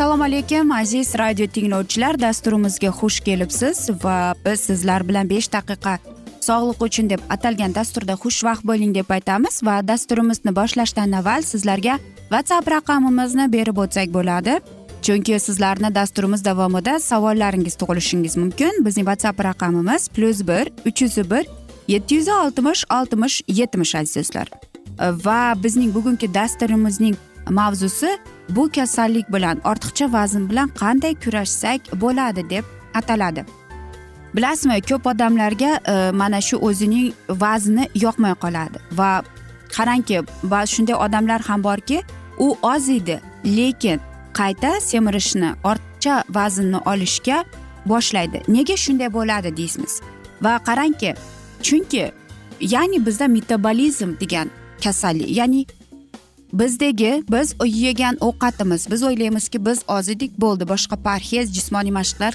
assalomu alaykum aziz radio tinglovchilar. Dasturimizga xush kelibsiz va biz sizlar bilan besh daqiqa sog'liq uchun deb atalgan dasturda xushvaqt bo'ling deb aytamiz va dasturimizni boshlashdan avval sizlarga whatsapp raqamimizni berib o'tsak bo'ladi. Chunki sizlarni dasturimiz davomida savollaringiz tug'ilishingiz mumkin. Bizning whatsapp raqamimiz plyus bir uch yuz bir yetti yuz oltmish oltmish yetmish aziz do'stlar va bizning bugungi dasturimizning mavzusi bu kasallik bilan ortiqcha vazn bilan qanday kurashsak bo'ladi deb ataladi. Bilasizmi ko'p odamlarga e, mana shu o'zining vazni yoqmay qoladi. Va qarangki va shunday odamlar ham borki u oziydi lekin qayta semirishni ortiqcha vaznni olishga boshlaydi. Nega shunday bo'ladi deysiz? Va qarangki chunki ya'ni bizda metabolizm degan kasallik ya'ni bizdagi biz yegan ovqatimiz biz o'ylaymizki biz ozidik bo'ldi boshqa parhez jismoniy mashqlar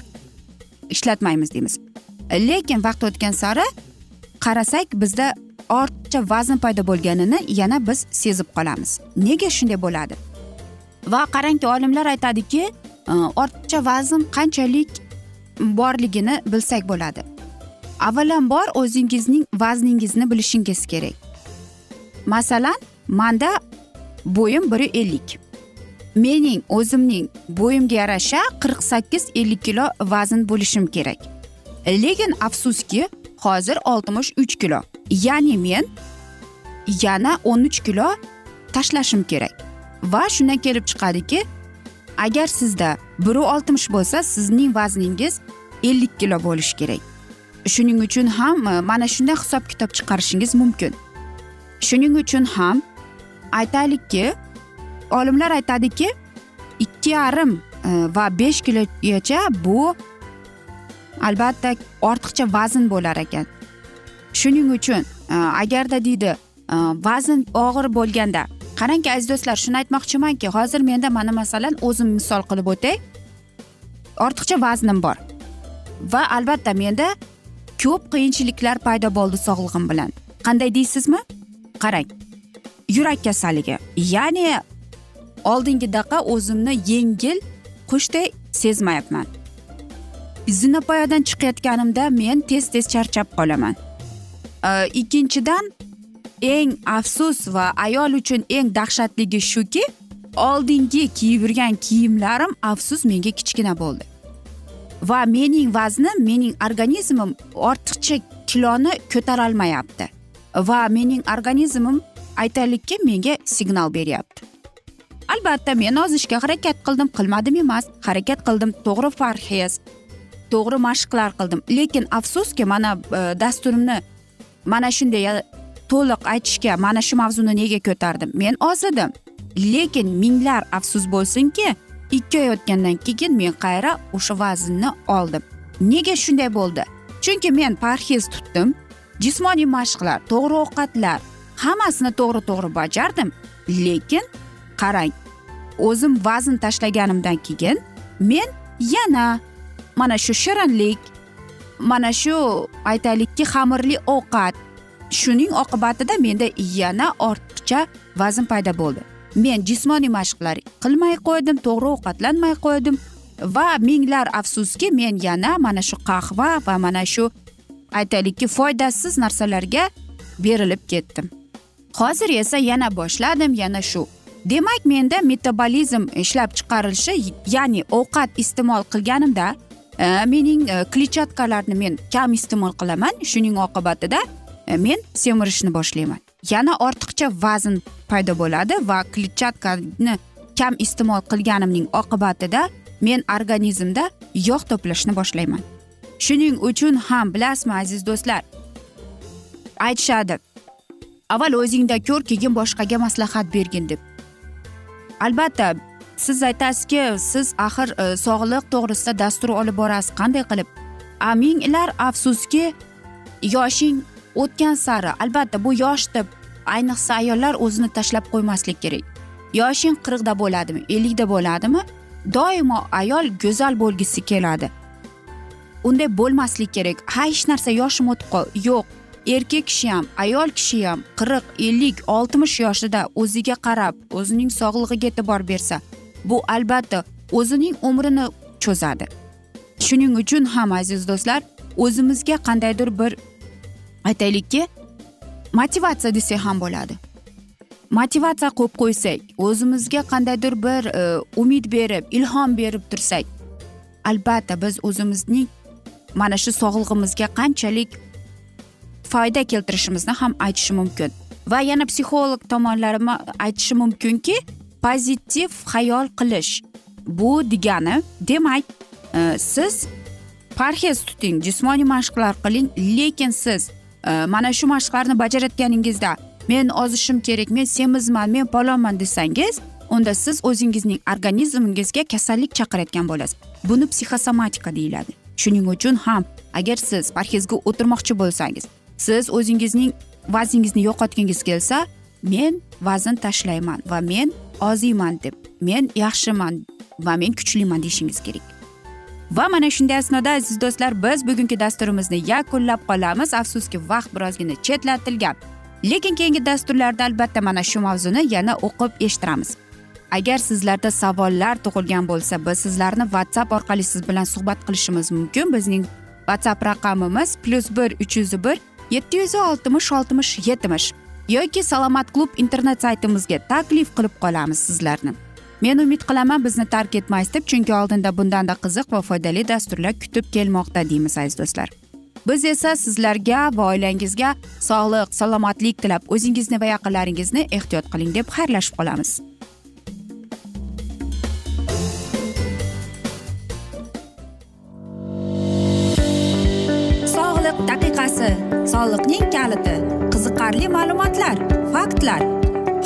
ishlatmaymiz deymiz. Lekin vaqt o'tgan sari qarasak bizda ortiqcha vazn paydo bo'lganini yana biz sezib qolamiz. Nega shunday bo'ladi? Va qarangki olimlar aytadiki e, ortiqcha vazn qanchalik borligini bilsak bo'ladi. Avvalambor o'zingizning vazningizni bilishingiz kerak. Masalan manda bo'yim bir ellik. Mening o'zimning bo'yimga yarasha qirq sakkiz ellik kilo vazn bo'lishim kerak. Lekin afsuski hozir oltmish uch kilo. Ya'ni men yana o'n uch kilo tashlashim kerak. Va shundan kelib chiqadiki agar sizda bir oltmish bo'lsa sizning vazningiz ellik kilo bo'lishi kerak. Shuning uchun ham e, mana shunday hisob kitob chiqarishingiz mumkin. Shuning uchun ham aytaylikki olimlar aytadiki ikki yarim e, va besh kilogacha bu albatta ortiqcha vazn bo'lar ekan. Shuning uchun e, agarda deydi e, vazn og'ir bo'lganda qarangki aziz do'stlar shuni aytmoqchimanki hozir menda mana masalan o'zim misol qilib o'tay. Ortiqcha vaznim bor. Va albatta menda ko'p qiyinchiliklar paydo bo'ldi sog'lig'im bilan. Qanday deysizmi? Qarang. Yurak kasalligi. Ya'ni oldingidaqa o'zimni yengil qushday sezmayapman. Zinapoyadan chiqayotganimda men tez tez charchab qolaman. Ikkinchidan eng afsus va ayol uchun eng dahshatligi shuki oldingi kiyib yurgan kiyimlarim afsus menga kichkina bo'ldi. Va mening vaznim mening organizmim ortiqcha kiloni ko'tarolmayapti. Va mening organizmim aytaylikki menga signal beryapti. Albatta men ozishga harakat qildim qilmadim emas harakat qildim. To'g'ri parhez to'g'ri mashqlar qildim. Lekin afsuski mana e, dasturimni mana shunday to'liq aytishga mana shu mavzuni nega ko'tardim? Men ozidim lekin minglar afsus bo'lsinki ikki oy o'tgandan keyin men qayra o'sha vaznni oldim. Nega shunday bo'ldi? Chunki men parhez tutdim. Jismoniy mashqlar to'g'ri ovqatlar hammasini to'g'ri to'g'ri bajardim. Lekin qarang o'zim vazn tashlaganimdan keyin men yana mana shu shirinlik mana shu aytaylikki xamirli ovqat shuning oqibatida menda yana ortiqcha vazn paydo bo'ldi. Men jismoniy mashqlar qilmay qo'ydim to'g'ri ovqatlanmay qo'ydim va minglar afsuski men yana mana shu qahva va mana shu aytaylikki foydasiz narsalarga berilib ketdim. Hozir esa yana boshladim yana shu. Demak menda metabolizm ishlab chiqarilishi ya'ni ovqat iste'mol qilganimda e, mening e, kletchatkalarni men kam iste'mol qilaman. Shuning oqibatida Э, men semirishni boshlayman. Yana ortiqcha vazn paydo bo'ladi va kletchatkani kam iste'mol qilganimning oqibatida men organizmda yog' to'plashni boshlayman. Shuning uchun ham bilasizmi aziz do'stlar? Aytishadi. Avval o'zingda ko'r keyin boshqaga maslahat bergin deb. Albatta siz aytasizki siz axir e, sog'liq to'g'risida dastur olib borasiz. Qanday qilib? A minglar afsuski yoshing o'tgan sari albatta bu yosh deb ayniqsa ayollar o'zini tashlab qo'ymaslik kerak. Yoshing qirqda bo'ladimi ellikda bo'ladimi doimo ayol go'zal bo'lgisi keladi. Unday bo'lmaslik kerak. Ha hech narsa yoshim o'tib qol yo'q. Erkak kishi ham ayol kishi ham qirq ellik oltmish yoshida o'ziga qarab o'zining sog'lig'iga e'tibor bersa bu albatta o'zining umrini cho'zadi. Shuning uchun ham aziz do'stlar o'zimizga qandaydir bir aytaylikki motivatsiya desak ham bo'ladi. Motivatsiya qo'yib qo'ysak o'zimizga qandaydir bir e, umid berib ilhom berib tursak albatta biz o'zimizning mana shu sog'lig'imizga qanchalik foyda keltirishimizni ham aytishi mumkin. Va yana psixolog tomonlarim aytishi mumkinki pozitiv xayol qilish bu degani demak e, siz parhez tuting jismoniy mashqlar qiling lekin siz Э, mana shu mashqlarni bajarayotganingizda men ozishim kerak men semizman men palonman desangiz unda siz o'zingizning organizmingizga kasallik chaqirayotgan bo'lasiz. Buni psixosomatika deyiladi. Shuning uchun ham agar siz parhezga o'tirmoqchi bo'lsangiz siz o'zingizning vazningizni yo'qotgingiz kelsa men vazn tashlayman va men oziyman deb men yaxshiman va men kuchliman deyishingiz kerak. Va mana shunday asnoda aziz do'stlar biz bugungi dasturimizni yakunlab qolamiz. Afsuski vaqt birozgina chetlatilgan. Lekin keyingi dasturlarda albatta mana shu mavzuni yana o'qib eshittiramiz. Agar sizlarda savollar tug'ilgan bo'lsa biz sizlarni whatsapp orqali siz bilan suhbat qilishimiz mumkin. Bizning whatsapp raqamimiz plyus bir uch yuz bir yetti yuz oltmish oltmish yetmish yoki salomat klub internet saytimizga taklif qilib qolamiz sizlarni. Men umid qilaman bizni tark etmaysiz deb chunki oldinda bundanda qiziq va foydali dasturlar kutib kelmoqda deymiz aziz do'stlar. Biz esa sizlarga va oilangizga sog'lik salomatlik tilab o'zingizni va yaqinlaringizni ehtiyot qiling deb xayrlashib qolamiz. Sog'liq daqiqasi soliqning kaliti qiziqarli ma'lumotlar faktlar.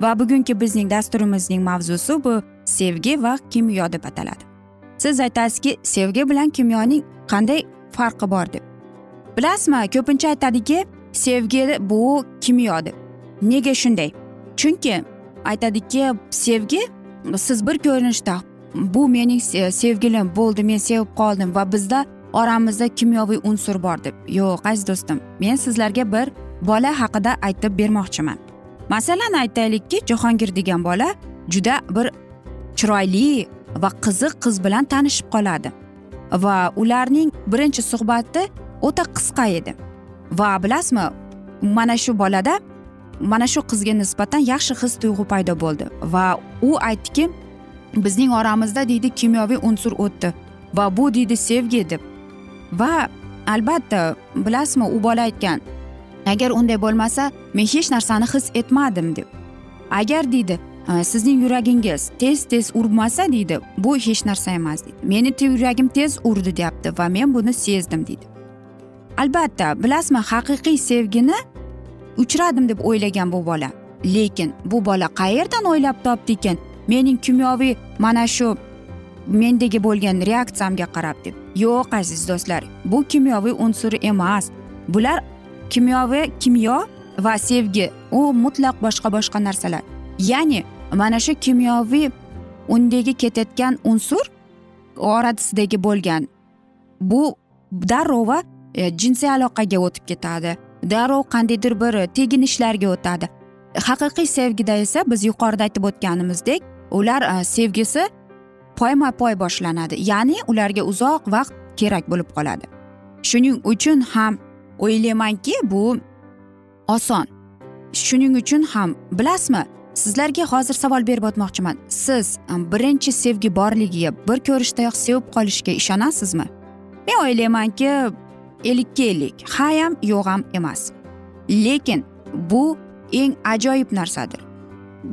Va bugungi bizning dasturimizning mavzusi bu sevgi va kimyo deb ataladi. Siz aytasizki sevgi bilan kimyoning qanday farqi bor deb. Bilasizmi ko'pincha aytadiki sevgi bu kimyo deb. Nega shunday? Chunki aytadiki sevgi siz bir ko'rinishda bu mening sevgilim bo'ldi men sevib qoldim va bizda oramizda kimyoviy unsur bor deb. Yo'q aziz do'stim men sizlarga bir bola haqida aytib bermoqchiman. Masalan aytaylikki jahongir degan bola juda bir chiroyli va qiziq qiz bilan tanishib qoladi. Va ularning birinchi suhbati o'ta qisqa edi. Va bilasizmi mana shu bolada mana shu qizga nisbatan yaxshi his tuyg'u paydo bo'ldi. Va u aytdiki bizning oramizda deydi kimyoviy unsur o'tdi va bu deydi sevgi deb va albatta bilasizmi u bola aytgan agar unday bo'lmasa men hech narsani his etmadim deb. Agar deydi sizning yuragingiz tez tez urmasa deydi bu hech narsa emas deydi. Meni yuragim tez urdi deyapti va men buni sezdim deydi. Albatta bilasizmi haqiqiy sevgini uchradim deb o'ylagan bu bola. Lekin bu bola qayerdan o'ylab topdi ekan? Mening kimyoviy mana shu mendagi bo'lgan reaksiyamga qarab deb. Yo'q aziz do'stlar bu kimyoviy unsur emas. Bular kimyoviy kimyo va sevgi u mutlaq boshqa boshqa narsalar. Ya'ni mana shu kimyoviy undagi ketayotgan unsur orasidagi bo'lgan. Bu darrov e, jinsiy aloqaga o'tib ketadi. Darrov qandaydir bir teginishlarga o'tadi. Haqiqiy sevgida esa biz yuqorida aytib o'tganimizdek ular e, sevgisi poyma poy boshlanadi. Ya'ni ularga uzoq vaqt kerak bo'lib qoladi. Shuning uchun ham o'ylaymanki bu oson. Shuning uchun ham bilasizmi sizlarga hozir savol berib o'tmoqchiman. Siz birinchi sevgi borligiga bir ko'rishdayoq sevib qolishga ishonasizmi? Men o'ylaymanki ellikka ellik. Ha ham yo'q ham emas. Lekin bu eng ajoyib narsadir.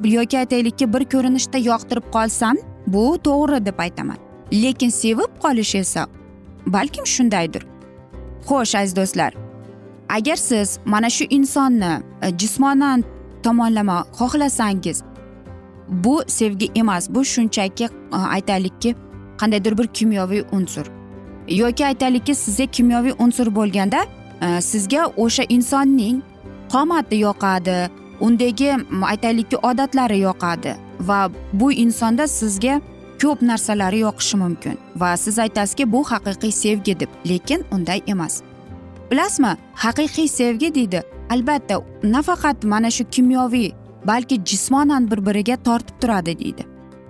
Yoki aytaylikki bir ko'rinishda yoqtirib qolsam bu to'g'ri deb aytaman. Lekin sevib qolish esa balkim shundaydir. Xo'sh aziz do'stlar agar siz mana shu insonni e, jismonan tomonlama xohlasangiz bu sevgi emas bu shunchaki e, aytaylikki qandaydir bir kimyoviy unsur. Yoki aytaylikki sizga kimyoviy unsur bo'lganda e, sizga o'sha insonning qomati yoqadi undagi aytaylikki odatlari yoqadi va bu insonda sizga ko'p narsalari yoqishi mumkin va siz aytasizki bu haqiqiy sevgi deb lekin unday emas. Bilasizmi? Haqiqiy sevgi deydi. Albatta nafaqat mana shu kimyoviy balki jismonan bir biriga tortib turadi deydi.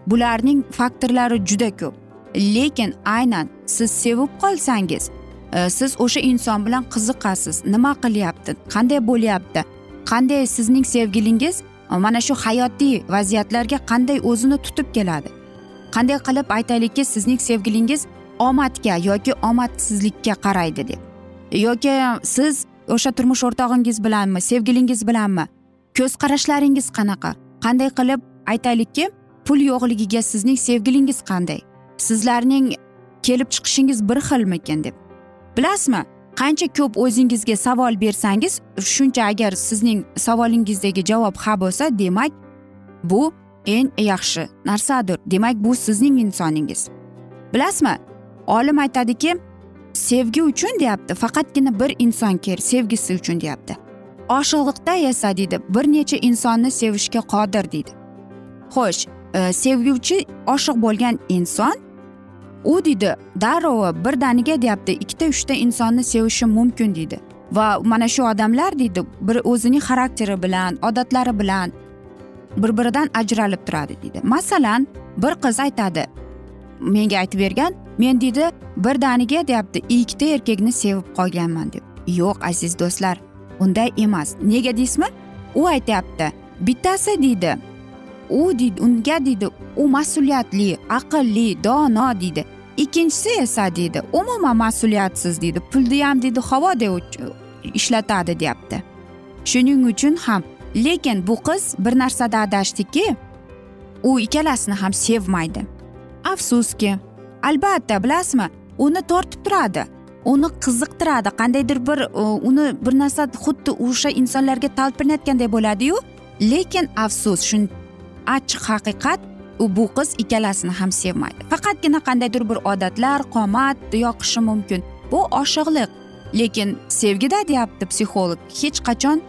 Bularning faktorlari juda ko'p. Lekin aynan siz sevib qolsangiz e, siz o'sha inson bilan qiziqasiz. Nima qilyapti? Qanday bo'lyapti? Qanday sizning sevgilingiz e, mana shu hayotiy vaziyatlarga qanday o'zini tutib keladi? Qanday qilib aytaylikki sizning sevgilingiz omadga yoki omadsizlikka qaraydi deb. Yoki siz o'sha turmush o'rtog'ingiz bilanmi sevgilingiz bilanmi? Ko'z qarashlaringiz qanaqa? Qanday qilib aytaylikki pul yo'qligiga sizning sevgilingiz qanday? Sizlarning kelib chiqishingiz bir xilmikin deb. Bilasizmi qancha ko'p o'zingizga savol bersangiz shuncha agar sizning savolingizdagi javob ha bo'lsa demak bu eng yaxshi narsadir. Demak bu sizning insoningiz. Bilasizmi olim aytadiki sevgi uchun deyapti faqatgina bir inson kerak sevgisi uchun deyapti. Oshliqda esa deydi bir necha insonni sevishga qodir deydi. Xo'sh e, sevguvchi oshiq bo'lgan inson u deydi darrov birdaniga deyapti ikkita uchta insonni sevishi mumkin deydi. Va mana shu odamlar deydi bir o'zining xarakteri bilan odatlari bilan bir biridan ajralib turadi deydi. Masalan bir qiz aytadi menga aytib bergan men deydi birdaniga deyapti ikkita erkakni sevib qolganman deb. Yo'q aziz do'stlar unday emas. Nega deysizmi? U aytyapti bittasi deydi u deydi unga deydi u mas'uliyatli aqlli dono deydi. Ikkinchisi esa deydi umuman mas'uliyatsiz deydi pulni ham deydi havoda ishlatadi deyapti. Shuning uchun ham lekin bu qiz bir narsada adashdiki u ikkalasini ham sevmaydi. Afsuski albatta bilasizmi? Uni tortib turadi. Uni qiziqtiradi. Qandaydir bir e, uni bir narsa xuddi o'sha insonlarga talpinayotganday bo'ladiyu. Lekin afsus shu achchiq haqiqat u bu qiz ikkalasini ham sevmaydi. Faqatgina qandaydir bir odatlar qomat yoqishi mumkin. Bu oshiqliq lekin sevgida deyapti psixolog hech qachon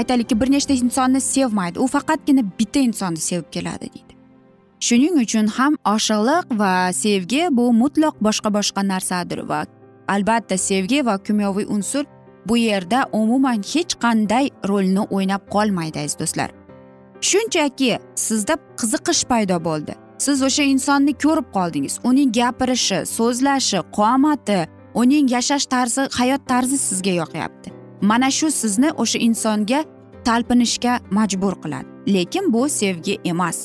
aytaylikki bir nechta insonni sevmaydi. U faqatgina bitta insonni sevib keladi deydi. Shuning uchun ham oshiqliq va sevgi bu mutlaq boshqa boshqa narsadir va albatta sevgi va kimyoviy unsur bu yerda umuman hech qanday rolni o'ynab qolmaydi aziz do'stlar. Shunchaki sizda qiziqish paydo bo'ldi. Siz o'sha insonni ko'rib qoldingiz. Uning gapirishi so'zlashi qomati uning yashash tarzi hayot tarzi sizga yoqyapti. Mana shu sizni o'sha insonga talpinishga majbur qiladi. Lekin bu sevgi emas.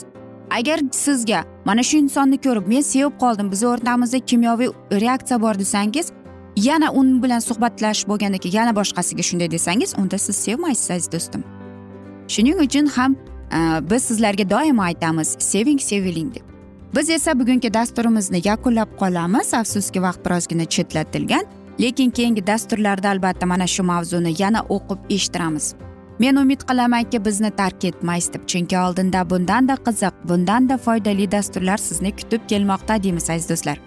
Agar sizga mana shu insonni ko'rib men sevib qoldim bizni o'rtamizda kimyoviy reaksiya bor desangiz yana u bilan suhbatlash bo'lgandan keyin yana boshqasiga shunday desangiz unda siz sevmaysiz aziz do'stim. Shuning uchun ham e, biz sizlarga doimo aytamiz seving seviling deb. Biz esa bugungi dasturimizni yakunlab qolamiz afsuski vaqt birozgina chetlatilgan lekin keyingi dasturlarda albatta mana shu mavzuni yana o'qib eshittiramiz. Men umid qilamanki bizni tark etmaysiz deb. Chunki oldinda bundanda qiziq bundanda foydali dasturlar sizni kutib kelmoqda deymiz aziz do'stlar.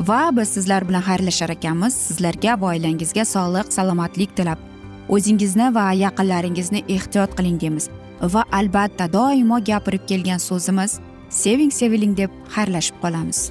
Va biz sizlar bilan xayrlashar ekanmiz. Sizlarga va oilangizga sog'lik salomatlik tilab. O'zingizni va yaqinlaringizni ehtiyot qiling deymiz. Va albatta doimo gapirib kelgan so'zimiz seving seviling deb xayrlashib qolamiz.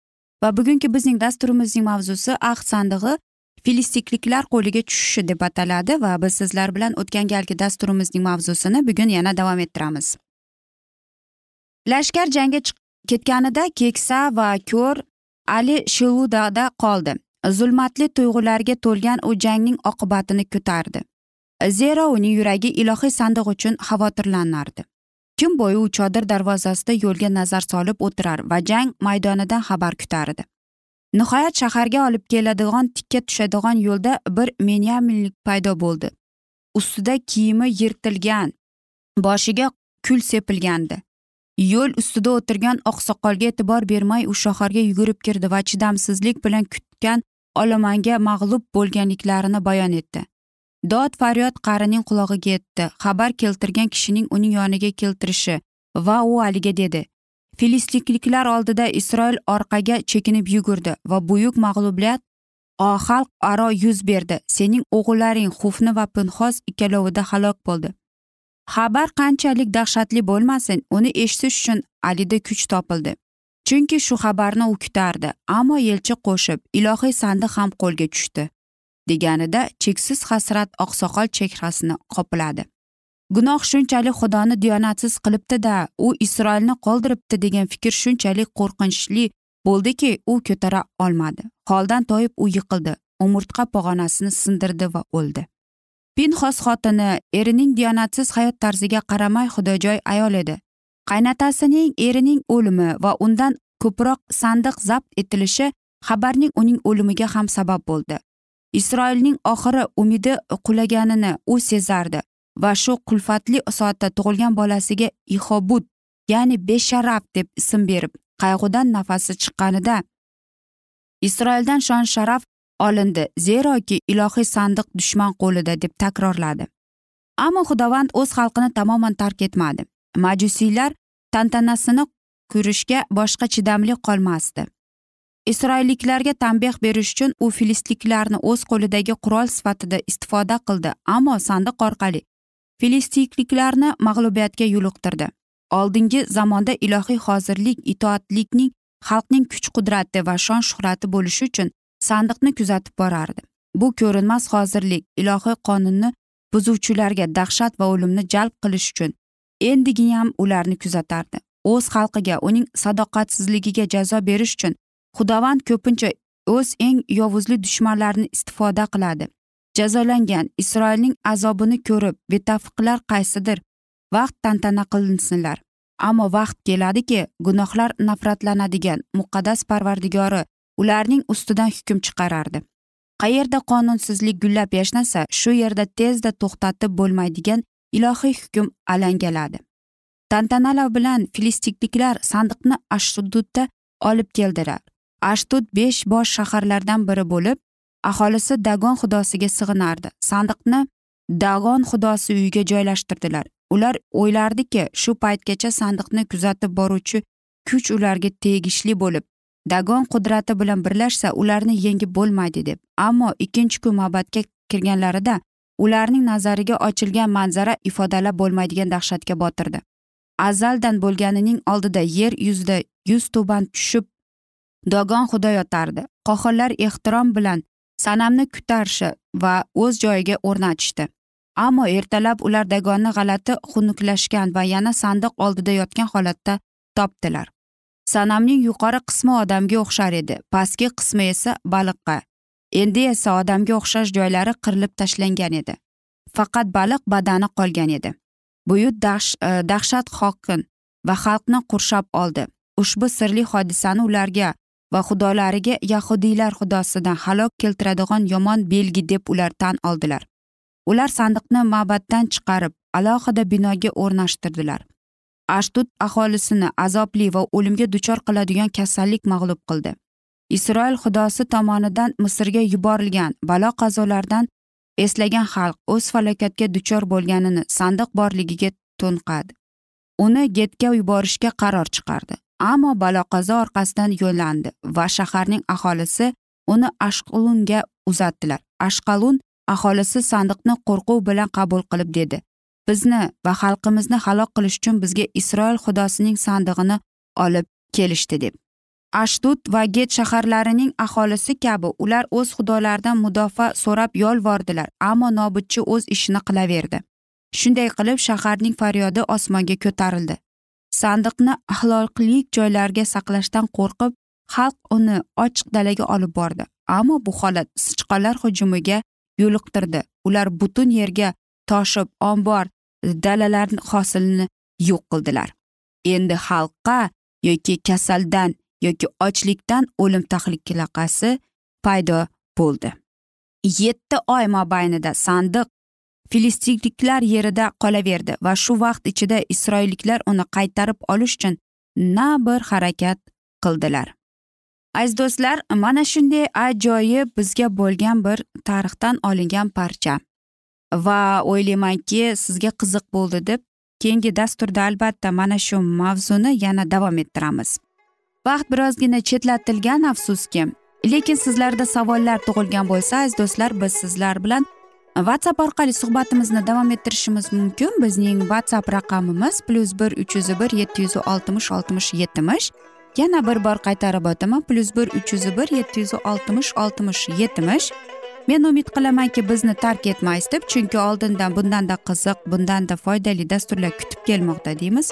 Va bugungi bizning dasturimizning mavzusi ahd sandig'i filistikliklar qo'liga tushishi deb ataladi va biz sizlar bilan o'tgan galgi dasturimizning mavzusini bugun yana davom ettiramiz. Lashkar jangga ketganida keksa va ko'r ali shiludada qoldi. Zulmatli tuyg'ularga to'lgan u jangning oqibatini kutardi zero uning yuragi ilohiy sandiq uchun xavotirlanardi. Kun bo'yi u chodir darvozasida yo'lga nazar solib o'tirar va jang maydonidan xabar kutardi nihoyat shaharga olib keladigan tikka tushadigan yo'lda bir menyaminlik paydo bo'ldi. Ustida kiyimi yirtilgan boshiga kul sepilgandi. Yo'l ustida o'tirgan oqsoqolga e'tibor bermay u shaharga yugurib kirdi va chidamsizlik bilan kutgan olomonga mag'lub bo'lganliklarini bayon etdi. Dod faryod qarining qulog'iga yetdi xabar keltirgan kishining uning yoniga keltirishi va u aliga dedi. Filistinliklar oldida isroil orqaga chekinib yugurdi va buyuk mag'lubiyat xalq aro yuz berdi. Sening o'g'illaring xufni va pinxos ikkalovida halok bo'ldi. Xabar qanchalik dahshatli bo'lmasin uni eshitish uchun alida kuch topildi. Chunki shu xabarni u kutardi ammo elchi qo'shib ilohiy sandiq ham qo'lga tushdi. Deganida cheksiz hasrat oqsoqol chehrasini qopladi gunoh shunchalik xudoni diyonatsiz qilibdida u isroilni qoldiribdi degan fikr shunchalik qo'rqinchli bo'ldiki u ko'tara olmadi. Holdan toyib u yiqildi umurtqa pog'onasini sindirdi va o'ldi. Pinxos xotini erining diyonatsiz hayot tarziga qaramay xudojoy ayol edi. Qaynotasining erining o'limi va undan ko'proq sandiq zabt etilishi xabarning uning o'limiga ham sabab bo'ldi. Isroilning oxiri umidi qulaganini u sezardi va shu qulfatli soatda tug'ilgan bolasiga ihobud ya'ni besharaf deb ism berib qayg'udan nafasi chiqqanida isroildan shon sharaf olindi zeroki ilohiy sandiq dushman qo'lida deb takrorladi. Ammo xudovand o'z xalqini tamoman tark etmadi. Majusiylar tantanasini ko'rishga boshqa chidamli qolmasdi. Isroilliklarga tanbeh berish uchun u filistliklarni o'z qo'lidagi qurol sifatida istifoda qildi ammo sandiq orqali filistikliklarni mag'lubiyatga yo'liqtirdi. Oldingi zamonda ilohiy hozirlik itoatlikning xalqning kuch qudrati va shon shuhrati bo'lishi uchun sandiqni kuzatib borardi. Bu ko'rinmas hozirlik ilohiy qonunni buzuvchilarga dahshat va o'limni jalb qilish uchun endigiyam ularni kuzatardi. O'z xalqiga uning sadoqatsizligiga jazo berish uchun xudovand ko'pincha o'z eng yovuzli dushmanlarini istifoda qiladi. Jazolangan isroilning azobini ko'rib betafiqlar qaysidir vaqt tantana qilinsinlar. Ammo vaqt keladiki gunohlar nafratlanadigan muqaddas parvardigori ularning ustidan hukm chiqarardi. Qayerda qonunsizlik gullab yashnasa shu yerda tezda to'xtatib bo'lmaydigan ilohiy hukm alangaladi. Tantanalar bilan filistikliklar sandiqni ashdudda olib keldilar. Ashdud besh bosh shaharlardan biri bo'lib aholisi dagon xudosiga sig'inardi. Sandiqni dagon xudosi uyiga joylashtirdilar. Ular o'ylardiki shu paytgacha sandiqni kuzatib boruvchi kuch ularga tegishli bo'lib dagon qudrati bilan birlashsa ularni yengib bo'lmaydi deb. Ammo ikkinchi kun mabadga kirganlarida ularning nazariga ochilgan manzara ifodalab bo'lmaydigan dahshatga botirdi. Azaldan bo'lganining oldida yer yuzida yuz tuban tushib dogon xudo yotardi. Qohirlar ehtirom bilan sanamni kutarshi va o'z joyiga o'rnatishdi. Ammo ertalab ular dagonni g'alati xunuklashgan va yana sandiq oldida yotgan holatda topdilar. Sanamning yuqori qismi odamga o'xshar edi. Pastki qismi esa baliqqa endi esa odamga o'xshash joylari qirilib tashlangan edi. Faqat baliq badani qolgan edi. Buyuk e, dahshat hokim va xalqni qurshab oldi. Ushbu sirli hodisani ularga va xudolariga yahudiylar xudosidan halok keltiradigan yomon belgi deb ular tan oldilar. Ular sandiqni ma'batdan chiqarib alohida binoga o'rnashtirdilar. Ashdud aholisini azobli va o'limga duchor qiladigan kasallik mag'lub qildi. Isroil xudosi tomonidan misrga yuborilgan balo qazolardan eslagan xalq o'z falokatga duchor bo'lganini sandiq borligiga to'nqadi. Uni getga yuborishga qaror chiqardi. Ammo balo qazo orqasidan yo'llandi va shaharning aholisi uni ashqalunga uzatdilar. Ashqalun aholisi sandiqni qo'rquv bilan qabul qilib dedi. Bizni va xalqimizni halok qilish uchun bizga isroil xudosining sandig'ini olib kelishdi deb. Ashdud va get shaharlarining aholisi kabi ular o'z xudolaridan mudofaa so'rab yolvordilar ammo nobudchi o'z ishini qilaverdi. Shunday qilib shaharning faryodi osmonga ko'tarildi. Sandiqni axloqlik joylarga saqlashdan qo'rqib xalq uni ochiq dalaga olib bordi. Ammo bu holat sichqonlar hujumiga yo'liqtirdi. Ular butun yerga toshib ombor dalalar hosilini yo'q qildilar. Endi xalqqa yoki kasaldan yoki ochlikdan o'lim tahlikasi paydo bo'ldi. Yetti oy mobaynida sandiq filistinliklar yerida qolaverdi va shu vaqt ichida isroilliklar uni qaytarib olish uchun na bir harakat qildilar. Aziz do'stlar mana shunday ajoyib bizga bo'lgan bir tarixdan olingan parcha. Va o'ylaymanki sizga qiziq bo'ldi deb keyingi dasturda albatta mana shu mavzuni yana davom ettiramiz. Vaqt birozgina chetlatilgan afsuski lekin sizlarda savollar tug'ilgan bo'lsa aziz do'stlar biz sizlar bilan whatsapp orqali suhbatimizni davom ettirishimiz mumkin. Bizning whatsapp raqamimiz plyus bir uch yuz bir yetti yuz oltmish oltmish yetmish. Yana bir bor qaytarib o'taman plyus bir uch yuz bir yetti yuz oltmish oltmish yetmish. Men umid qilamanki bizni tark etmaysiz deb chunki oldindan bundanda qiziq bundanda foydali dasturlar kutib kelmoqda deymiz.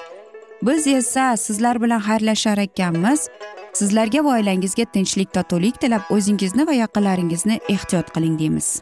Biz esa sizlar bilan xayrlashar ekanmiz. Sizlarga va oilangizga tinchlik totuvlik tilab o'zingizni va yaqinlaringizni ehtiyot qiling deymiz.